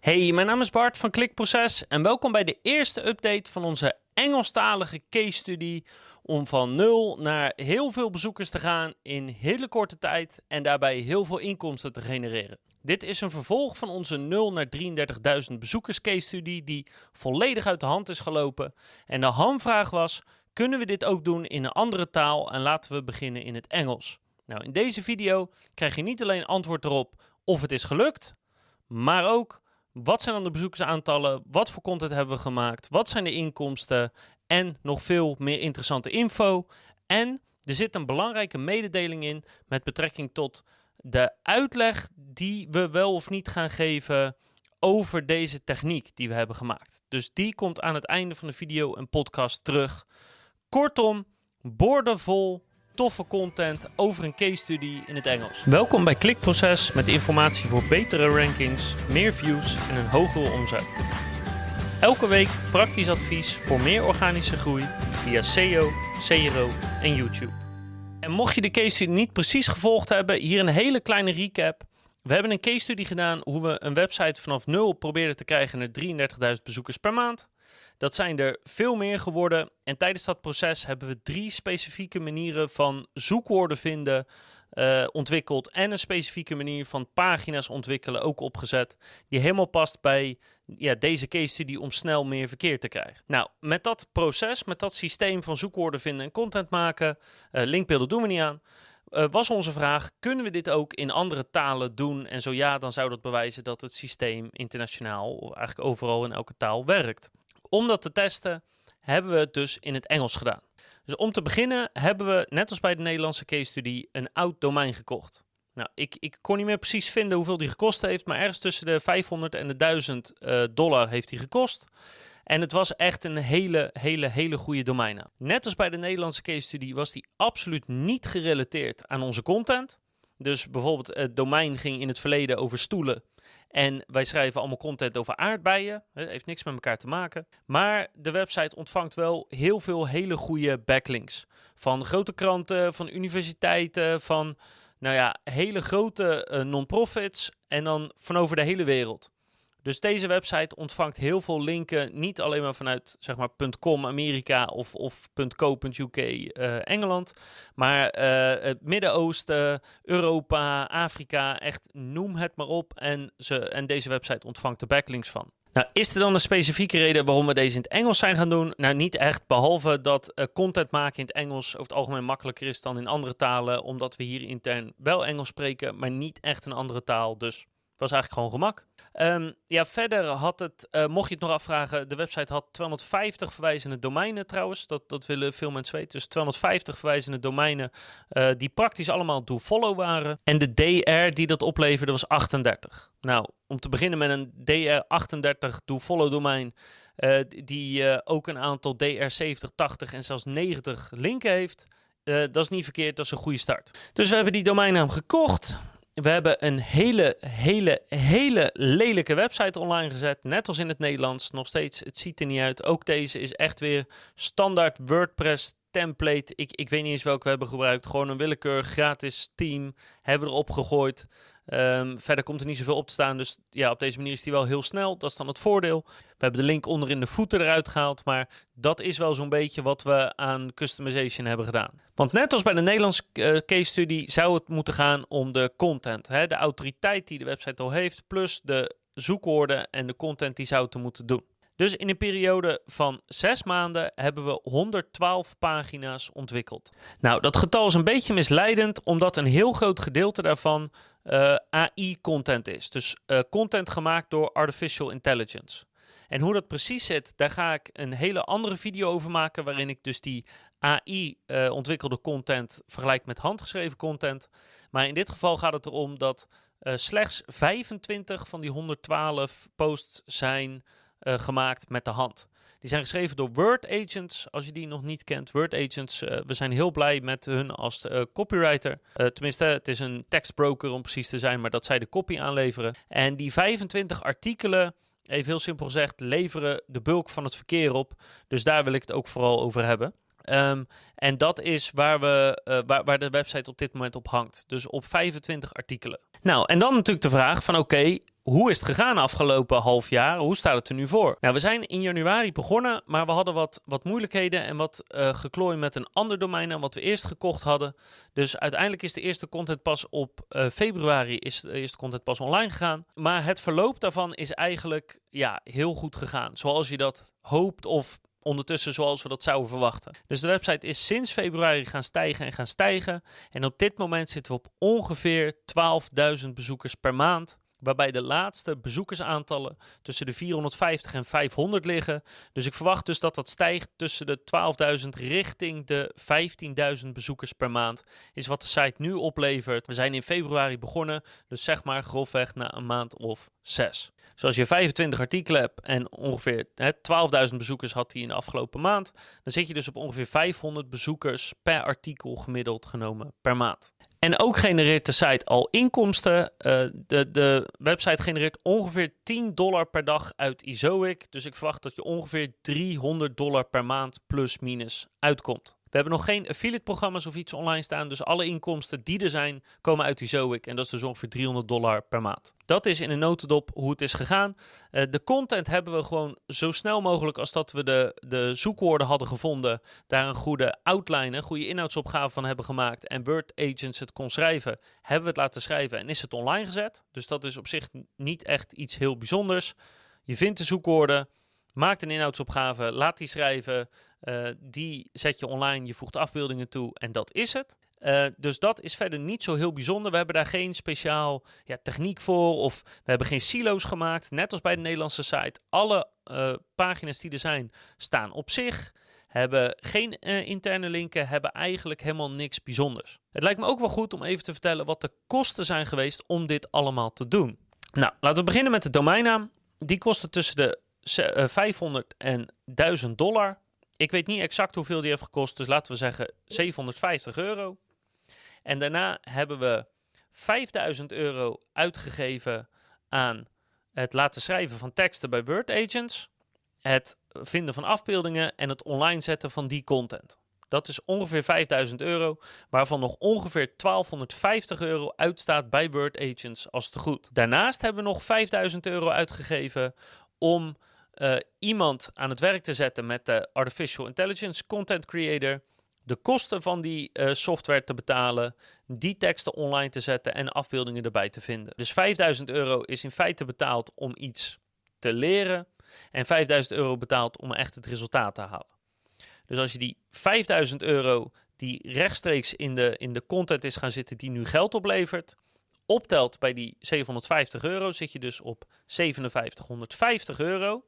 Hey, mijn naam is Bart van Klikproces en welkom bij de eerste update van onze Engelstalige case study om van nul naar heel veel bezoekers te gaan in hele korte tijd en daarbij heel veel inkomsten te genereren. Dit is een vervolg van onze 0 naar 33.000 bezoekers case study die volledig uit de hand is gelopen. En de hamvraag was, kunnen we dit ook doen in een andere taal en laten we beginnen in het Engels. Nou, in deze video krijg je niet alleen antwoord erop of het is gelukt, maar ook wat zijn dan de bezoekersaantallen, wat voor content hebben we gemaakt, wat zijn de inkomsten en nog veel meer interessante info. En er zit een belangrijke mededeling in met betrekking tot de uitleg die we wel of niet gaan geven over deze techniek die we hebben gemaakt. Dus die komt aan het einde van de video en podcast terug. Kortom, boordevol toffe content over een case study in het Engels. Welkom bij Klikproces met informatie voor betere rankings, meer views en een hogere omzet. Elke week praktisch advies voor meer organische groei via SEO, CRO en YouTube. En mocht je de case study niet precies gevolgd hebben, hier een hele kleine recap. We hebben een case study gedaan hoe we een website vanaf nul probeerden te krijgen naar 33.000 bezoekers per maand. Dat zijn er veel meer geworden. En tijdens dat proces hebben we drie specifieke manieren van zoekwoorden vinden uh, ontwikkeld. En een specifieke manier van pagina's ontwikkelen ook opgezet. Die helemaal past bij ja, deze case study om snel meer verkeer te krijgen. Nou, met dat proces, met dat systeem van zoekwoorden vinden en content maken. Uh, linkbeelden doen we niet aan. Uh, was onze vraag: kunnen we dit ook in andere talen doen? En zo ja, dan zou dat bewijzen dat het systeem internationaal, eigenlijk overal in elke taal werkt. Om dat te testen hebben we het dus in het Engels gedaan. Dus om te beginnen hebben we, net als bij de Nederlandse case study, een oud domein gekocht. Nou, ik, ik kon niet meer precies vinden hoeveel die gekost heeft, maar ergens tussen de 500 en de 1000 uh, eh, dollar heeft hij gekost. En het was echt een hele, hele, hele goede domein. Net als bij de Nederlandse case study was die absoluut niet gerelateerd aan onze content. Dus bijvoorbeeld het domein ging in het verleden over stoelen. En wij schrijven allemaal content over aardbeien. Het heeft niks met elkaar te maken. Maar de website ontvangt wel heel veel hele goede backlinks. Van grote kranten, van universiteiten, van nou ja, hele grote uh, non-profits. En dan van over de hele wereld. Dus deze website ontvangt heel veel linken, niet alleen maar vanuit zeg maar .com Amerika of, of .co.uk uh, Engeland, maar uh, het Midden-Oosten, Europa, Afrika, echt noem het maar op. En, ze, en deze website ontvangt de backlinks van. Nou, is er dan een specifieke reden waarom we deze in het Engels zijn gaan doen? Nou, niet echt, behalve dat uh, content maken in het Engels over het algemeen makkelijker is dan in andere talen, omdat we hier intern wel Engels spreken, maar niet echt een andere taal. Dus was eigenlijk gewoon gemak. Um, ja, verder had het, uh, mocht je het nog afvragen, de website had 250 verwijzende domeinen trouwens. Dat, dat willen veel mensen weten. Dus 250 verwijzende domeinen uh, die praktisch allemaal do-follow waren. En de DR die dat opleverde was 38. Nou, om te beginnen met een DR38 do-follow domein. Uh, die ook een aantal DR70, 80 en zelfs 90 linken heeft. dat is niet verkeerd, dat is een goede start. Dus we hebben die domeinnaam gekocht. We hebben een hele, hele, hele lelijke website online gezet. Net als in het Nederlands. Nog steeds, het ziet er niet uit. Ook deze is echt weer standaard WordPress template. Ik, ik weet niet eens welke we hebben gebruikt. Gewoon een willekeurig gratis team hebben we erop gegooid. Um, verder komt er niet zoveel op te staan. Dus ja, op deze manier is die wel heel snel. Dat is dan het voordeel. We hebben de link onder in de voeten eruit gehaald. Maar dat is wel zo'n beetje wat we aan customization hebben gedaan. Want net als bij de Nederlandse uh, case study zou het moeten gaan om de content. Hè? De autoriteit die de website al heeft. Plus de zoekwoorden en de content die zou te moeten doen. Dus in een periode van zes maanden hebben we 112 pagina's ontwikkeld. Nou, dat getal is een beetje misleidend, omdat een heel groot gedeelte daarvan eh, AI-content is. Dus uh, content gemaakt door artificial intelligence. En hoe dat precies zit, daar ga ik een hele andere video over maken, waarin ik dus die AI-ontwikkelde uh, content vergelijk met handgeschreven content. Maar in dit geval gaat het erom dat slechts 25 van die 112 posts zijn gemaakt met de hand. Die zijn geschreven door Word Agents, als je die nog niet kent. Word Agents, uh, we zijn heel blij met hun als uh, copywriter. tenminste, het is een tekstbroker om precies te zijn, maar dat zij de copy aanleveren. En die 25 artikelen, even heel simpel gezegd, leveren de bulk van het verkeer op. Dus daar wil ik het ook vooral over hebben. Ehm, en dat is waar, we, uh, waar, waar de website op dit moment op hangt. Dus op 25 artikelen. Nou, en dan natuurlijk de vraag van oké, hoe is het gegaan afgelopen half jaar? Hoe staat het er nu voor? Nou, we zijn in januari begonnen, maar we hadden wat, wat moeilijkheden en wat uh, met een ander domein dan wat we eerst gekocht hadden. Dus uiteindelijk is de eerste content pas op uh, februari is de eerste content pas online gegaan. Maar het verloop daarvan is eigenlijk ja, heel goed gegaan. Zoals je dat hoopt of ondertussen zoals we dat zouden verwachten. Dus de website is sinds februari gaan stijgen en gaan stijgen. En op dit moment zitten we op ongeveer 12.000 bezoekers per maand waarbij de laatste bezoekersaantallen tussen de 450 en 500 liggen. Dus ik verwacht dus dat dat stijgt tussen de 12.000 richting de 15.000 bezoekers per maand, is wat de site nu oplevert. We zijn in februari begonnen, dus zeg maar grofweg na een maand of zes. Dus als je 25 artikelen hebt en ongeveer 12.000 bezoekers had hij in de afgelopen maand, dan zit je dus op ongeveer 500 bezoekers per artikel gemiddeld genomen per maand. En ook genereert de site al inkomsten. Uh, de, de website genereert ongeveer 10 dollar per dag uit Izoic. Dus ik verwacht dat je ongeveer 300 dollar per maand plus minus uitkomt. We hebben nog geen affiliate-programma's of iets online staan. Dus alle inkomsten die er zijn, komen uit die Zoic. En dat is dus ongeveer 300 dollar per maand. Dat is in een notendop hoe het is gegaan. Uh, de content hebben we gewoon zo snel mogelijk als dat we de, de zoekwoorden hadden gevonden. Daar een goede outline, een goede inhoudsopgave van hebben gemaakt. En Word Agents het kon schrijven. Hebben we het laten schrijven en is het online gezet. Dus dat is op zich niet echt iets heel bijzonders. Je vindt de zoekwoorden. Maakt een inhoudsopgave, laat die schrijven. Uh, die zet je online, je voegt afbeeldingen toe en dat is het. Uh, dus dat is verder niet zo heel bijzonder. We hebben daar geen speciaal ja, techniek voor of we hebben geen silo's gemaakt. Net als bij de Nederlandse site. Alle uh, pagina's die er zijn staan op zich. Hebben geen interne linken, hebben eigenlijk helemaal niks bijzonders. Het lijkt me ook wel goed om even te vertellen wat de kosten zijn geweest om dit allemaal te doen. Nou, laten we beginnen met de domeinnaam. Die kostte tussen de 500 en 1000 dollar. Ik weet niet exact hoeveel die heeft gekost, dus laten we zeggen 750 euro. En daarna hebben we 5000 euro uitgegeven aan het laten schrijven van teksten bij Word Agents, het vinden van afbeeldingen en het online zetten van die content. Dat is ongeveer 5000 euro, waarvan nog ongeveer 1250 euro uitstaat bij Word Agents als te goed. Daarnaast hebben we nog 5000 euro uitgegeven om uh, iemand aan het werk te zetten met de Artificial Intelligence Content Creator, de kosten van die uh, software te betalen, die teksten online te zetten en afbeeldingen erbij te vinden. Dus 5000 euro is in feite betaald om iets te leren en 5000 euro betaald om echt het resultaat te halen. Dus als je die 5000 euro die rechtstreeks in de, in de content is gaan zitten die nu geld oplevert, optelt bij die 750 euro, zit je dus op 5750 euro.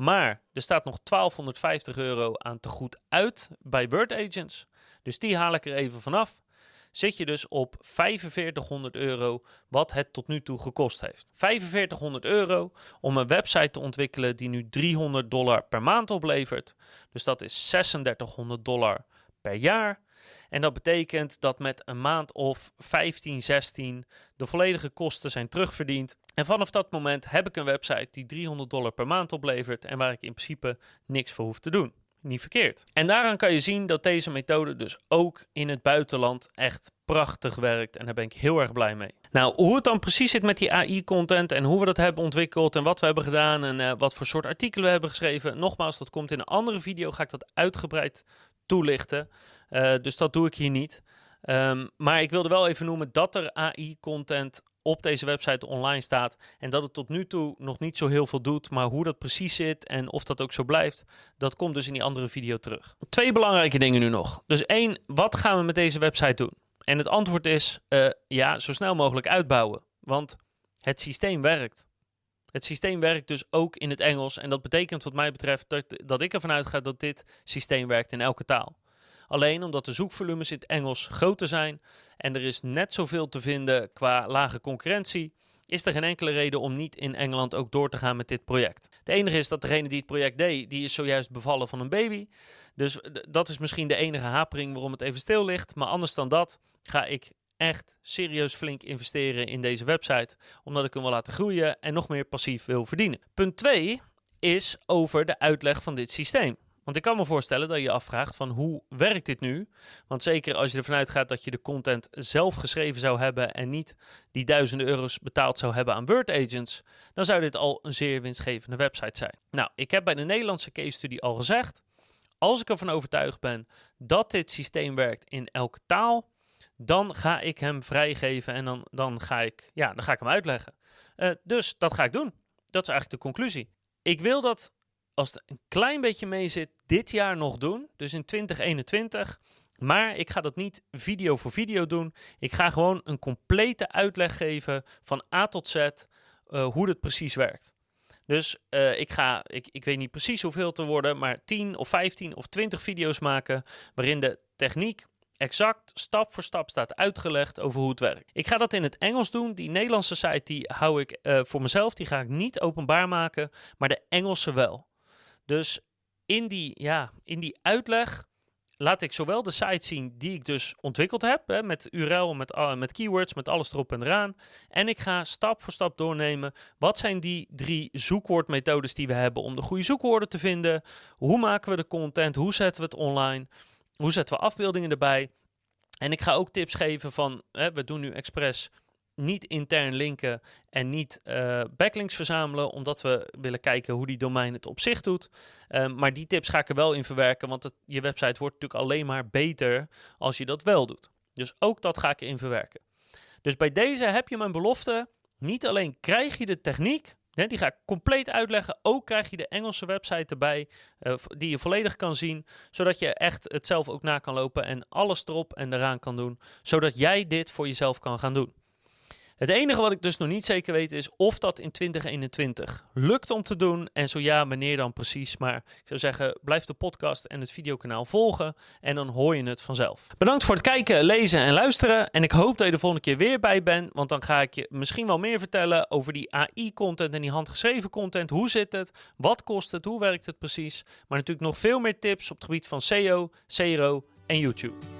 Maar er staat nog 1250 euro aan te goed uit bij Word Agents. Dus die haal ik er even vanaf. Zit je dus op 4500 euro, wat het tot nu toe gekost heeft. 4500 euro om een website te ontwikkelen die nu 300 dollar per maand oplevert. Dus dat is 3600 dollar per jaar. En dat betekent dat met een maand of 15, 16 de volledige kosten zijn terugverdiend. En vanaf dat moment heb ik een website die 300 dollar per maand oplevert en waar ik in principe niks voor hoef te doen. Niet verkeerd. En daaraan kan je zien dat deze methode dus ook in het buitenland echt prachtig werkt. En daar ben ik heel erg blij mee. Nou, hoe het dan precies zit met die AI-content en hoe we dat hebben ontwikkeld en wat we hebben gedaan en uh, wat voor soort artikelen we hebben geschreven. Nogmaals, dat komt in een andere video. Ga ik dat uitgebreid toelichten. Uh, dus dat doe ik hier niet. Um, maar ik wilde wel even noemen dat er AI-content op deze website online staat. En dat het tot nu toe nog niet zo heel veel doet. Maar hoe dat precies zit en of dat ook zo blijft, dat komt dus in die andere video terug. Twee belangrijke dingen nu nog. Dus één, wat gaan we met deze website doen? En het antwoord is uh, ja, zo snel mogelijk uitbouwen. Want het systeem werkt. Het systeem werkt dus ook in het Engels. En dat betekent wat mij betreft dat, dat ik ervan uitga dat dit systeem werkt in elke taal. Alleen omdat de zoekvolumes in het Engels groter zijn en er is net zoveel te vinden qua lage concurrentie, is er geen enkele reden om niet in Engeland ook door te gaan met dit project. Het enige is dat degene die het project deed, die is zojuist bevallen van een baby. Dus dat is misschien de enige hapering waarom het even stil ligt. Maar anders dan dat ga ik echt serieus flink investeren in deze website. Omdat ik hem wil laten groeien en nog meer passief wil verdienen. Punt 2 is over de uitleg van dit systeem. Want ik kan me voorstellen dat je je afvraagt van hoe werkt dit nu? Want zeker als je ervan uitgaat dat je de content zelf geschreven zou hebben en niet die duizenden euro's betaald zou hebben aan Word Agents, dan zou dit al een zeer winstgevende website zijn. Nou, ik heb bij de Nederlandse case study al gezegd, als ik ervan overtuigd ben dat dit systeem werkt in elke taal, dan ga ik hem vrijgeven en dan, dan, ga, ik, ja, dan ga ik hem uitleggen. Uh, dus dat ga ik doen. Dat is eigenlijk de conclusie. Ik wil dat als het een klein beetje mee zit, dit jaar nog doen. Dus in 2021. Maar ik ga dat niet video voor video doen. Ik ga gewoon een complete uitleg geven van A tot Z uh, hoe het precies werkt. Dus uh, ik ga, ik, ik weet niet precies hoeveel te worden, maar 10 of 15 of 20 video's maken waarin de techniek exact stap voor stap staat uitgelegd over hoe het werkt. Ik ga dat in het Engels doen. Die Nederlandse site die hou ik uh, voor mezelf, die ga ik niet openbaar maken, maar de Engelse wel. Dus in die, ja, in die uitleg laat ik zowel de site zien die ik dus ontwikkeld heb, hè, met URL, met, uh, met keywords, met alles erop en eraan. En ik ga stap voor stap doornemen, wat zijn die drie zoekwoordmethodes die we hebben om de goede zoekwoorden te vinden? Hoe maken we de content? Hoe zetten we het online? Hoe zetten we afbeeldingen erbij? En ik ga ook tips geven van, hè, we doen nu expres niet intern linken en niet uh, backlinks verzamelen, omdat we willen kijken hoe die domein het op zich doet. Um, maar die tips ga ik er wel in verwerken, want het, je website wordt natuurlijk alleen maar beter als je dat wel doet. Dus ook dat ga ik erin verwerken. Dus bij deze heb je mijn belofte. Niet alleen krijg je de techniek, hè, die ga ik compleet uitleggen. Ook krijg je de Engelse website erbij, uh, die je volledig kan zien. Zodat je echt het zelf ook na kan lopen en alles erop en eraan kan doen. Zodat jij dit voor jezelf kan gaan doen. Het enige wat ik dus nog niet zeker weet is of dat in 2021 lukt om te doen. En zo ja, wanneer dan precies. Maar ik zou zeggen, blijf de podcast en het videokanaal volgen. En dan hoor je het vanzelf. Bedankt voor het kijken, lezen en luisteren. En ik hoop dat je de volgende keer weer bij bent. Want dan ga ik je misschien wel meer vertellen over die AI-content en die handgeschreven content. Hoe zit het? Wat kost het? Hoe werkt het precies? Maar natuurlijk nog veel meer tips op het gebied van SEO, CRO en YouTube.